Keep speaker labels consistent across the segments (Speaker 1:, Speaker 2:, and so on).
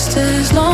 Speaker 1: just as long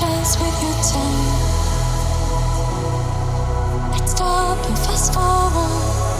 Speaker 1: chance with your time, I'd stop and fast forward.